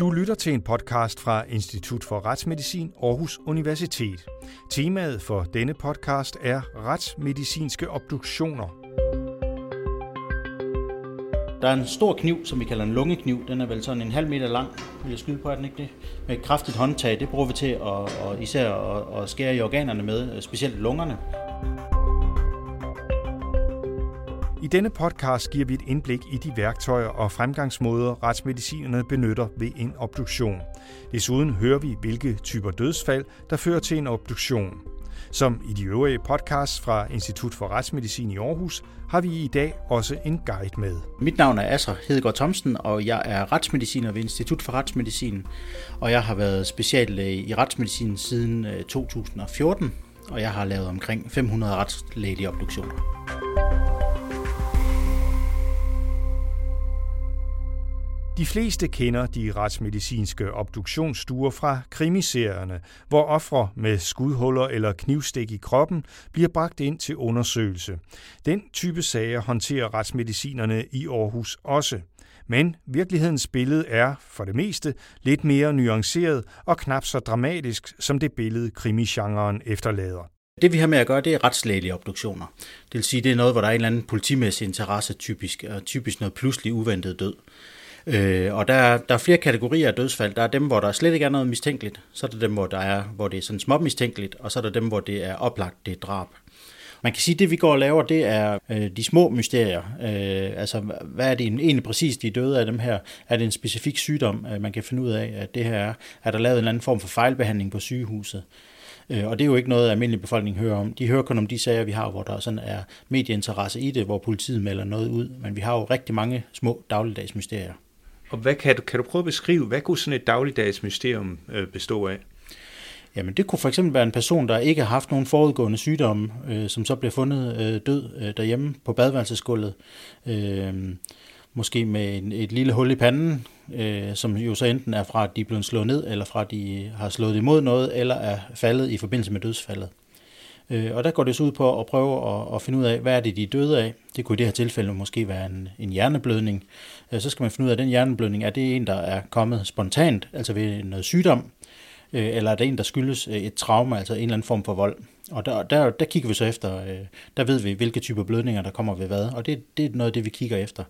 Du lytter til en podcast fra Institut for Retsmedicin Aarhus Universitet. Temaet for denne podcast er retsmedicinske obduktioner. Der er en stor kniv, som vi kalder en lungekniv. Den er vel sådan en halv meter lang, vil jeg skyde på, at den ikke det? Med et kraftigt håndtag. Det bruger vi til at, og især at, at skære i organerne med, specielt lungerne. I denne podcast giver vi et indblik i de værktøjer og fremgangsmåder, retsmedicinerne benytter ved en obduktion. Desuden hører vi, hvilke typer dødsfald, der fører til en obduktion. Som i de øvrige podcasts fra Institut for Retsmedicin i Aarhus, har vi i dag også en guide med. Mit navn er Asser Hedegaard Thomsen, og jeg er retsmediciner ved Institut for Retsmedicin. Og jeg har været speciallæge i retsmedicin siden øh, 2014, og jeg har lavet omkring 500 retslægelige obduktioner. De fleste kender de retsmedicinske obduktionsstuer fra krimiserierne, hvor ofre med skudhuller eller knivstik i kroppen bliver bragt ind til undersøgelse. Den type sager håndterer retsmedicinerne i Aarhus også. Men virkelighedens billede er, for det meste, lidt mere nuanceret og knap så dramatisk, som det billede krimisgenren efterlader. Det vi har med at gøre, det er retslægelige obduktioner. Det vil sige, det er noget, hvor der er en eller anden politimæssig interesse typisk, og typisk noget pludselig uventet død. Øh, og der, der er flere kategorier af dødsfald. Der er dem, hvor der slet ikke er noget mistænkeligt. Så er der dem, hvor, der er, hvor det er sådan småt mistænkeligt. Og så er der dem, hvor det er oplagt, det er drab. Man kan sige, at det vi går og laver, det er øh, de små mysterier. Øh, altså, hvad er det egentlig præcis, de er døde af dem her? Er det en specifik sygdom, øh, man kan finde ud af, at det her er? Er der lavet en eller anden form for fejlbehandling på sygehuset? Øh, og det er jo ikke noget, almindelig befolkning hører om. De hører kun om de sager, vi har, hvor der sådan er medieinteresse i det, hvor politiet melder noget ud. Men vi har jo rigtig mange små dagligdags mysterier. Og hvad kan du, kan du prøve at beskrive, hvad kunne sådan et dagligdags mysterium øh, bestå af? Jamen det kunne for eksempel være en person, der ikke har haft nogen forudgående sygdomme, øh, som så bliver fundet øh, død øh, derhjemme på badeværelsesgulvet. Øh, måske med en, et lille hul i panden, øh, som jo så enten er fra, at de er blevet slået ned, eller fra, at de har slået imod noget, eller er faldet i forbindelse med dødsfaldet. Øh, og der går det så ud på at prøve at, at finde ud af, hvad er det, de er døde af. Det kunne i det her tilfælde måske være en, en hjerneblødning. Øh, så skal man finde ud af, at den hjerneblødning, er det en, der er kommet spontant, altså ved noget sygdom, øh, eller er det en, der skyldes øh, et traume, altså en eller anden form for vold. Og der, der, der kigger vi så efter, øh, der ved vi, hvilke typer blødninger, der kommer ved hvad, og det, det er noget af det, vi kigger efter.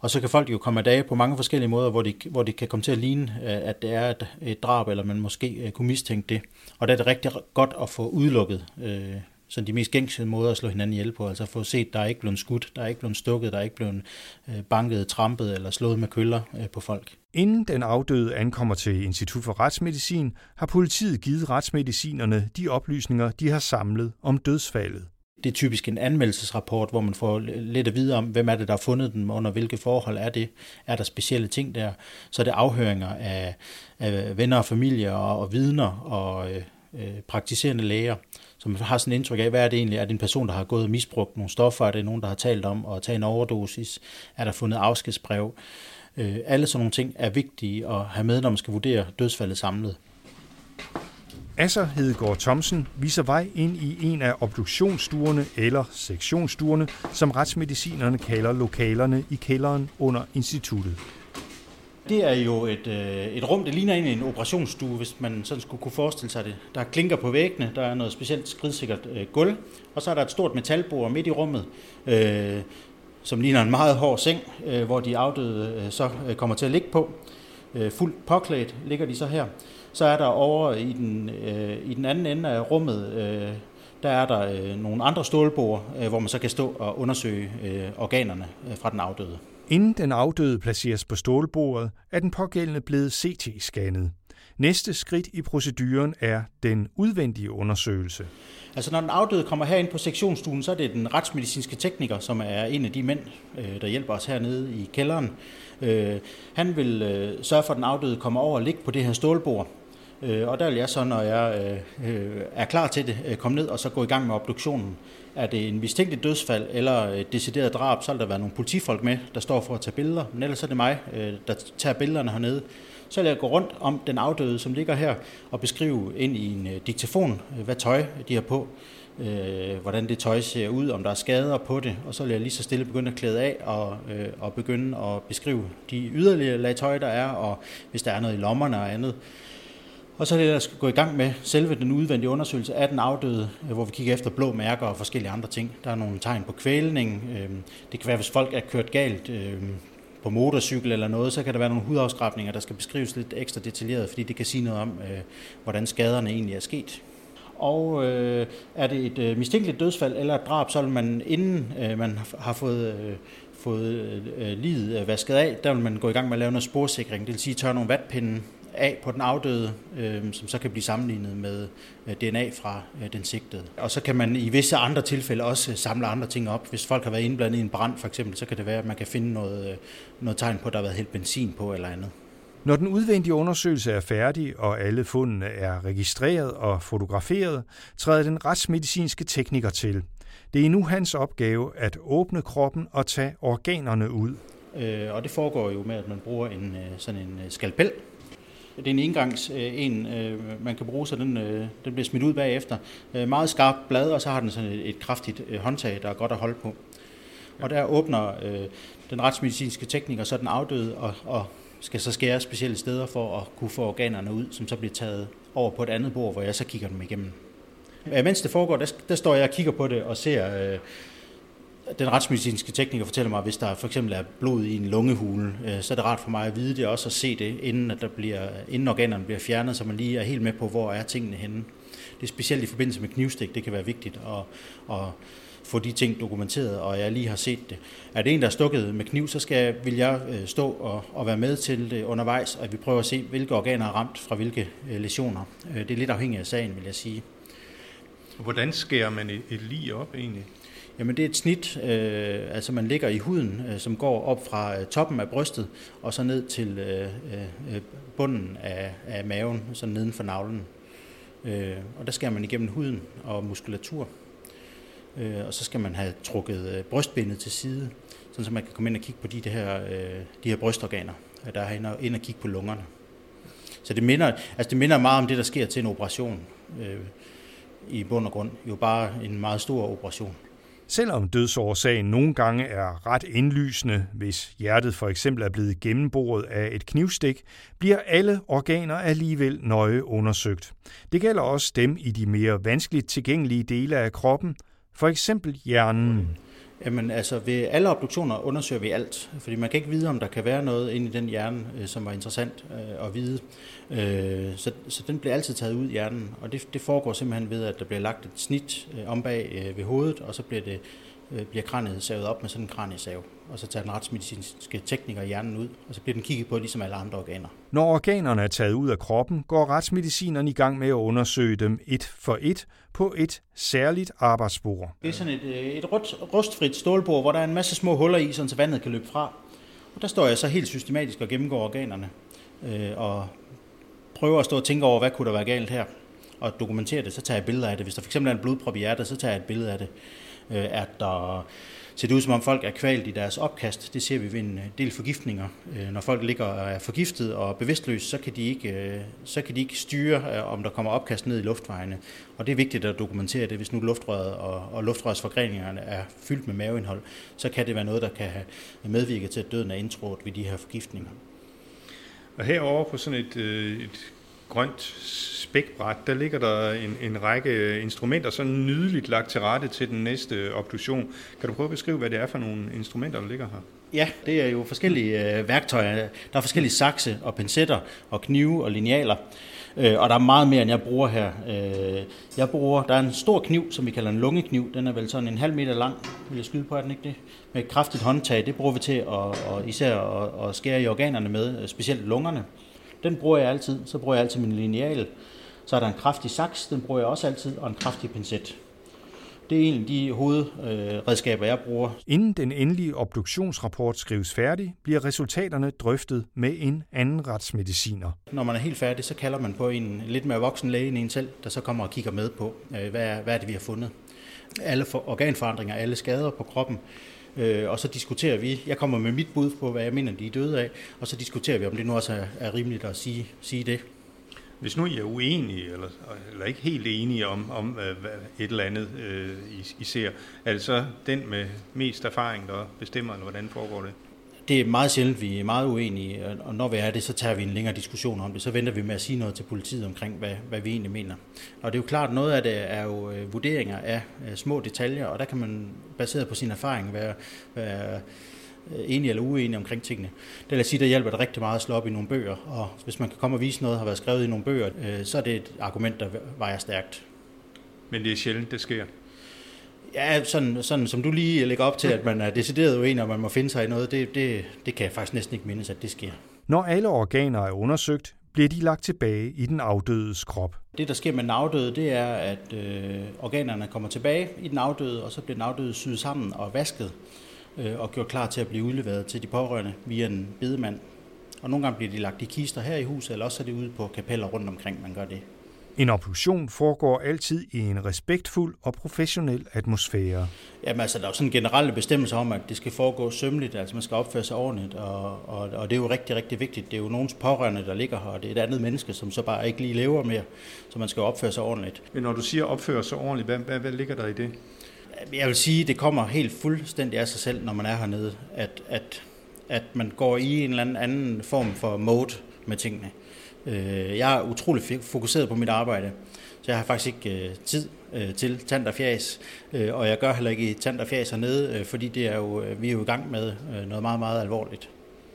Og så kan folk jo komme af dage på mange forskellige måder, hvor de, hvor de kan komme til at ligne, øh, at det er et, et drab, eller man måske øh, kunne mistænke det. Og der er det rigtig godt at få udelukket sådan de mest gængse måder at slå hinanden ihjel på. Altså få set, der er ikke blevet skudt, der er ikke blevet stukket, der er ikke blevet øh, banket, trampet eller slået med køller øh, på folk. Inden den afdøde ankommer til Institut for Retsmedicin, har politiet givet retsmedicinerne de oplysninger, de har samlet om dødsfaldet. Det er typisk en anmeldelsesrapport, hvor man får lidt at vide om, hvem er det, der har fundet dem, under hvilke forhold er det, er der specielle ting der. Så er det afhøringer af, af venner og familie og, og vidner og øh, øh, praktiserende læger, som har sådan et indtryk af, hvad er det egentlig? Er det en person, der har gået og misbrugt nogle stoffer? Er det nogen, der har talt om at tage en overdosis? Er der fundet afskedsbrev? Øh, alle sådan nogle ting er vigtige at have med, når man skal vurdere dødsfaldet samlet. Asser Hedegaard Thomsen viser vej ind i en af obduktionsstuerne eller sektionsstuerne, som retsmedicinerne kalder lokalerne i kælderen under instituttet. Det er jo et, øh, et rum, det ligner egentlig en operationsstue, hvis man sådan skulle kunne forestille sig det. Der er klinker på væggene, der er noget specielt skridsikkert øh, gulv, og så er der et stort metalbord midt i rummet, øh, som ligner en meget hård seng, øh, hvor de afdøde øh, så øh, kommer til at ligge på. Øh, fuldt påklædt ligger de så her. Så er der over i den, øh, i den anden ende af rummet, øh, der er der øh, nogle andre stålbord, øh, hvor man så kan stå og undersøge øh, organerne øh, fra den afdøde. Inden den afdøde placeres på stålbordet, er den pågældende blevet CT-scannet. Næste skridt i proceduren er den udvendige undersøgelse. Altså når den afdøde kommer herind på sektionsstuen, så er det den retsmedicinske tekniker, som er en af de mænd, øh, der hjælper os hernede i kælderen. Øh, han vil øh, sørge for, at den afdøde kommer over og ligge på det her stålbord. Øh, og der vil jeg så, når jeg øh, øh, er klar til det, komme ned og så gå i gang med obduktionen. Er det en mistænkelig dødsfald eller et decideret drab, så vil der være nogle politifolk med, der står for at tage billeder. Men ellers er det mig, øh, der tager billederne hernede. Så vil jeg gå rundt om den afdøde, som ligger her, og beskrive ind i en øh, diktafon, øh, hvad tøj de har på, øh, hvordan det tøj ser ud, om der er skader på det, og så vil jeg lige så stille begynde at klæde af og, øh, og begynde at beskrive de yderligere lag tøj, der er, og hvis der er noget i lommerne og andet. Og så er det skal gå i gang med selve den udvendige undersøgelse af den afdøde, øh, hvor vi kigger efter blå mærker og forskellige andre ting. Der er nogle tegn på kvælning. Øhm, det kan være, hvis folk er kørt galt øhm, på motorcykel eller noget, så kan der være nogle hudafskrabninger, der skal beskrives lidt ekstra detaljeret, fordi det kan sige noget om, øh, hvordan skaderne egentlig er sket. Og øh, er det et øh, mistænkeligt dødsfald eller et drab, så vil man, inden øh, man har fået, øh, fået øh, livet øh, vasket af, der vil man gå i gang med at lave noget sporsikring, det vil sige tørre nogle vatpinde af på den afdøde, øh, som så kan blive sammenlignet med øh, DNA fra øh, den sigtede. Og så kan man i visse andre tilfælde også samle andre ting op. Hvis folk har været indblandet i en brand for eksempel, så kan det være, at man kan finde noget, øh, noget tegn på, at der har været helt benzin på eller andet. Når den udvendige undersøgelse er færdig, og alle fundene er registreret og fotograferet, træder den retsmedicinske tekniker til. Det er nu hans opgave at åbne kroppen og tage organerne ud. Øh, og det foregår jo med, at man bruger en, øh, sådan en øh, skalpel. Det er en engangs øh, en, øh, man kan bruge, så den, øh, den bliver smidt ud bagefter. Meget skarpt blad, og så har den sådan et, et kraftigt håndtag, der er godt at holde på. Og der åbner den retsmedicinske tekniker så den afdøde og, og skal så skære specielle steder for at kunne få organerne ud, som så bliver taget over på et andet bord, hvor jeg så kigger dem igennem. Mens det foregår, der, der står jeg og kigger på det og ser, øh, den retsmedicinske tekniker fortæller mig, at hvis der for eksempel er blod i en lungehule, øh, så er det rart for mig at vide det også at se det, inden, at der bliver, inden organerne bliver fjernet, så man lige er helt med på, hvor er tingene henne. Det er specielt i forbindelse med knivstik, det kan være vigtigt at, at få de ting dokumenteret, og jeg lige har set det. Er det en, der er stukket med kniv, så skal, vil jeg øh, stå og, og være med til det undervejs, og vi prøver at se, hvilke organer er ramt fra hvilke øh, lesioner. Det er lidt afhængigt af sagen, vil jeg sige. Hvordan skærer man et, et lige op egentlig? Jamen det er et snit, øh, altså man ligger i huden, øh, som går op fra øh, toppen af brystet og så ned til øh, øh, øh bunden af, af maven, så neden for navlen. Øh, og der skærer man igennem huden og muskulatur øh, og så skal man have trukket øh, brystbenet til side, sådan så man kan komme ind og kigge på de, de, her, øh, de her brystorganer, der er inde og, ind og kigge på lungerne. Så det minder, altså det minder meget om det, der sker til en operation øh, i bund og grund. Jo bare en meget stor operation. Selvom dødsårsagen nogle gange er ret indlysende, hvis hjertet for eksempel er blevet gennemboret af et knivstik, bliver alle organer alligevel nøje undersøgt. Det gælder også dem i de mere vanskeligt tilgængelige dele af kroppen, for eksempel hjernen. Jamen altså, ved alle obduktioner undersøger vi alt, fordi man kan ikke vide, om der kan være noget inde i den hjerne, øh, som var interessant øh, at vide. Øh, så, så den bliver altid taget ud i hjernen, og det, det foregår simpelthen ved, at der bliver lagt et snit øh, om bag øh, ved hovedet, og så bliver, det, bliver kraniet savet op med sådan en kraniesav og så tager den retsmedicinske tekniker hjernen ud, og så bliver den kigget på ligesom alle andre organer. Når organerne er taget ud af kroppen, går retsmedicineren i gang med at undersøge dem et for et på et særligt arbejdsbord. Det er sådan et, øh, et rødt, rustfrit stålbord, hvor der er en masse små huller i, så vandet kan løbe fra. Og der står jeg så helt systematisk og gennemgår organerne, øh, og prøver at stå og tænke over, hvad kunne der være galt her, og dokumentere det, så tager jeg billeder af det. Hvis der fx er en blodprop i hjertet, så tager jeg et billede af det. Øh, er der ser det ud som om folk er kvalt i deres opkast. Det ser vi ved en øh, del forgiftninger. Øh, når folk ligger og er forgiftet og bevidstløse, så kan de ikke, øh, så kan de ikke styre, om der kommer opkast ned i luftvejene. Og det er vigtigt at dokumentere det. Hvis nu luftrøret og, og luftrørsforgreningerne er fyldt med maveindhold, så kan det være noget, der kan have medvirket til, at døden er indtrådt ved de her forgiftninger. Og herover på sådan et, et grønt spækbræt, der ligger der en, en række instrumenter, så nydeligt lagt til rette til den næste obduktion. Kan du prøve at beskrive, hvad det er for nogle instrumenter, der ligger her? Ja, det er jo forskellige øh, værktøjer. Der er forskellige sakse og pincetter og knive og linealer. Øh, og der er meget mere, end jeg bruger her. Øh, jeg bruger, der er en stor kniv, som vi kalder en lungekniv. Den er vel sådan en halv meter lang, vil jeg skyde på, er den ikke det? Med et kraftigt håndtag. Det bruger vi til at, og især at, at skære i organerne med, øh, specielt lungerne. Den bruger jeg altid. Så bruger jeg altid min lineal. Så er der en kraftig saks, den bruger jeg også altid, og en kraftig pincet. Det er en af de hovedredskaber, jeg bruger. Inden den endelige obduktionsrapport skrives færdig, bliver resultaterne drøftet med en anden retsmediciner. Når man er helt færdig, så kalder man på en lidt mere voksen læge end en selv, der så kommer og kigger med på, øh, hvad er, hvad er det, vi har fundet. Alle organforandringer, alle skader på kroppen, øh, og så diskuterer vi, jeg kommer med mit bud på, hvad jeg mener, de er døde af, og så diskuterer vi, om det nu også er, er rimeligt at sige, sige det. Hvis nu I er uenige, eller, eller ikke helt enige om, om et eller andet, øh, I, I ser, er det så den med mest erfaring, der bestemmer, eller hvordan foregår det? Det er meget sjældent, vi er meget uenige, og når vi er det, så tager vi en længere diskussion om det. Så venter vi med at sige noget til politiet omkring, hvad, hvad vi egentlig mener. Og det er jo klart, noget af det er jo øh, vurderinger af øh, små detaljer, og der kan man baseret på sin erfaring være, være enig enige eller uenige omkring tingene. Det vil sige, der hjælper det rigtig meget at slå op i nogle bøger, og hvis man kan komme og vise noget, der har været skrevet i nogle bøger, så er det et argument, der vejer stærkt. Men det er sjældent, det sker? Ja, sådan, sådan som du lige lægger op til, at man er decideret uenig, og man må finde sig i noget, det, det, det kan jeg faktisk næsten ikke mindes, at det sker. Når alle organer er undersøgt, bliver de lagt tilbage i den afdødes krop. Det, der sker med den afdøde, det er, at øh, organerne kommer tilbage i den afdøde, og så bliver den afdøde syet sammen og vasket øh, og gjort klar til at blive udleveret til de pårørende via en bedemand. Og nogle gange bliver de lagt i kister her i huset, eller også er det ude på kapeller rundt omkring, man gør det. En obduktion foregår altid i en respektfuld og professionel atmosfære. Jamen altså, der er jo sådan generelle bestemmelser om, at det skal foregå sømmeligt, altså man skal opføre sig ordentligt, og, og, og det er jo rigtig, rigtig vigtigt. Det er jo nogens pårørende, der ligger her, og det er et andet menneske, som så bare ikke lige lever mere, så man skal opføre sig ordentligt. Men når du siger opføre sig ordentligt, hvad, hvad, hvad ligger der i det? Jeg vil sige, det kommer helt fuldstændig af sig selv, når man er hernede, at, at, at man går i en eller anden form for mode med tingene. Øh, jeg er utrolig fokuseret på mit arbejde, så jeg har faktisk ikke øh, tid øh, til tand og fjæs, øh, og jeg gør heller ikke tand og fjæs hernede, fordi det er jo, vi er jo i gang med noget meget, meget alvorligt.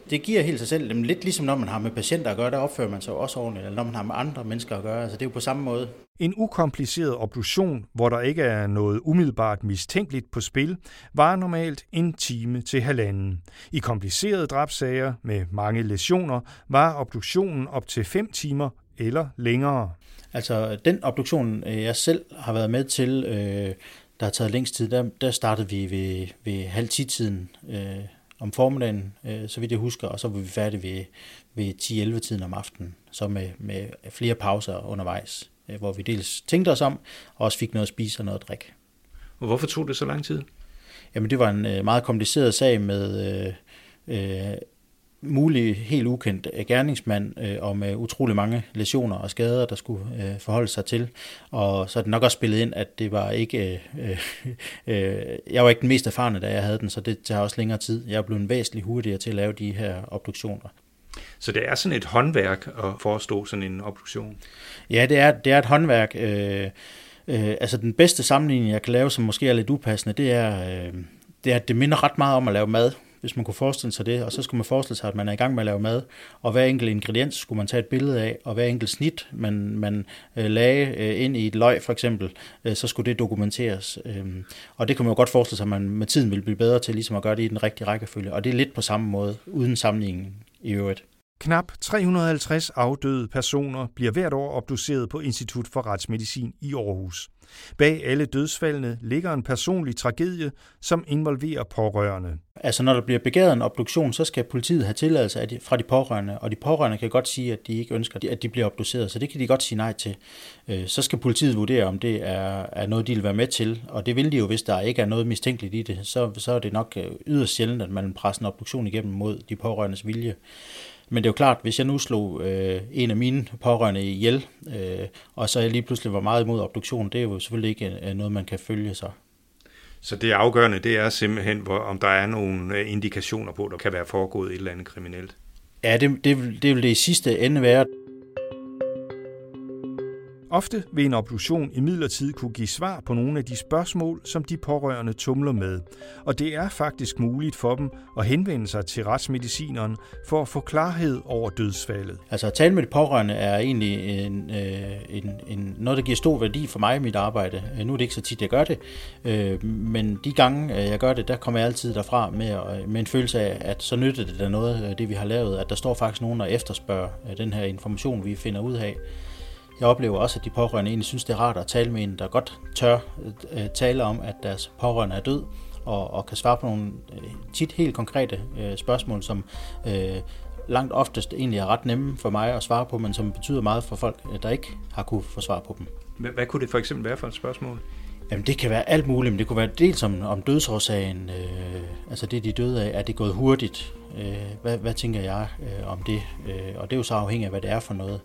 Det giver helt sig selv, lidt ligesom når man har med patienter at gøre, der opfører man sig også ordentligt, eller når man har med andre mennesker at gøre, altså det er jo på samme måde. En ukompliceret obduktion, hvor der ikke er noget umiddelbart mistænkeligt på spil, var normalt en time til halvanden. I komplicerede drabsager med mange lesioner var obduktionen op til fem timer eller længere. Altså den obduktion, øh, jeg selv har været med til, øh, der har taget længst tid, der, der startede vi ved, ved halv tiden øh, om formiddagen, øh, så vidt jeg husker, og så var vi færdige ved, ved 10-11 tiden om aftenen, så med, med flere pauser undervejs, øh, hvor vi dels tænkte os om, og også fik noget at spise og noget at drikke. Og hvorfor tog det så lang tid? Jamen det var en øh, meget kompliceret sag med øh, øh, mulig helt ukendt øh, gerningsmand øh, og med utrolig mange lesioner og skader, der skulle øh, forholde sig til. Og så er det nok også spillet ind, at det var ikke... Øh, øh, jeg var ikke den mest erfarne, da jeg havde den, så det tager også længere tid. Jeg er blevet væsentligt hurtigere til at lave de her obduktioner. Så det er sådan et håndværk at forestå sådan en obduktion? Ja, det er, det er et håndværk. Øh, øh, altså den bedste sammenligning, jeg kan lave, som måske er lidt upassende, det er, øh, det er, at det minder ret meget om at lave mad hvis man kunne forestille sig det, og så skulle man forestille sig, at man er i gang med at lave mad, og hver enkelt ingrediens skulle man tage et billede af, og hver enkelt snit, man, man øh, lagde øh, ind i et løg for eksempel, øh, så skulle det dokumenteres. Øh, og det kan man jo godt forestille sig, at man med tiden vil blive bedre til ligesom at gøre det i den rigtige rækkefølge, og det er lidt på samme måde, uden sammenligning i øvrigt. Knap 350 afdøde personer bliver hvert år obduceret på Institut for Retsmedicin i Aarhus. Bag alle dødsfaldene ligger en personlig tragedie, som involverer pårørende. Altså når der bliver begæret en obduktion, så skal politiet have tilladelse fra de pårørende, og de pårørende kan godt sige, at de ikke ønsker, at de bliver obduceret, så det kan de godt sige nej til. Øh, så skal politiet vurdere, om det er, er noget, de vil være med til, og det vil de jo, hvis der ikke er noget mistænkeligt i det, så, så er det nok øh, yderst sjældent, at man presser en obduktion igennem mod de pårørendes vilje. Men det er jo klart, hvis jeg nu slog øh, en af mine pårørende ihjel, øh, og så jeg lige pludselig var meget imod obduktion, det er jo selvfølgelig ikke øh, noget, man kan følge sig. Så det afgørende, det er simpelthen, hvor, om der er nogle øh, indikationer på, at der kan være foregået et eller andet kriminelt? Ja, det, det, det vil det i sidste ende være. Ofte vil en obduktion i midlertid kunne give svar på nogle af de spørgsmål, som de pårørende tumler med. Og det er faktisk muligt for dem at henvende sig til retsmedicineren for at få klarhed over dødsfaldet. Altså at tale med de pårørende er egentlig en, øh, en, en, noget, der giver stor værdi for mig i mit arbejde. Øh, nu er det ikke så tit, jeg gør det, øh, men de gange, jeg gør det, der kommer jeg altid derfra med, med en følelse af, at så nytter det da noget, det vi har lavet, at der står faktisk nogen, der efterspørger den her information, vi finder ud af. Jeg oplever også, at de pårørende egentlig synes, det er rart at tale med en, der godt tør øh, tale om, at deres pårørende er død, og, og kan svare på nogle øh, tit helt konkrete øh, spørgsmål, som øh, langt oftest egentlig er ret nemme for mig at svare på, men som betyder meget for folk, der ikke har kunne få svar på dem. Hvad, hvad kunne det for eksempel være for et spørgsmål? Jamen det kan være alt muligt, men det kunne være dels om, om dødsårsagen, øh, altså det de døde af, er det gået hurtigt, Øh, hvad, hvad tænker jeg øh, om det? Øh, og det er jo så afhængigt af, hvad det er for noget.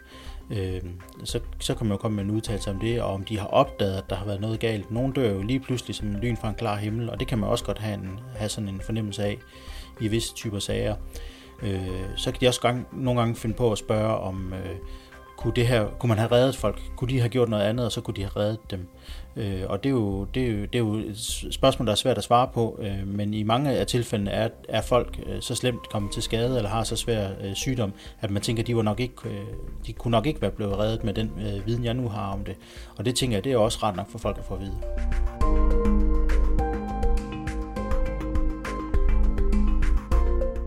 Øh, så, så kan man jo komme med en udtalelse om det, og om de har opdaget, at der har været noget galt. Nogle dør jo lige pludselig som en lyn fra en klar himmel, og det kan man også godt have, en, have sådan en fornemmelse af i visse typer sager. Øh, så kan de også gang, nogle gange finde på at spørge om, øh, kunne, det her, kunne man have reddet folk? Kunne de have gjort noget andet, og så kunne de have reddet dem? Øh, og det er, jo, det, er jo, det er jo et spørgsmål, der er svært at svare på, øh, men i mange af tilfældene er, er folk øh, så slemt kommet til skade, eller har så svær øh, sygdom, at man tænker, at de, var nok ikke, øh, de kunne nok ikke være blevet reddet med den øh, viden, jeg nu har om det. Og det tænker jeg, det er også ret nok for folk at få at vide.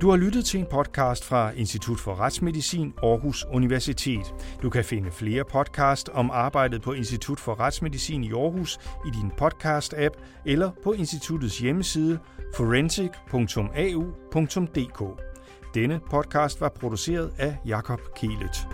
Du har lyttet til en podcast fra Institut for Retsmedicin Aarhus Universitet. Du kan finde flere podcast om arbejdet på Institut for Retsmedicin i Aarhus i din podcast-app eller på instituttets hjemmeside forensic.au.dk. Denne podcast var produceret af Jakob Kelet.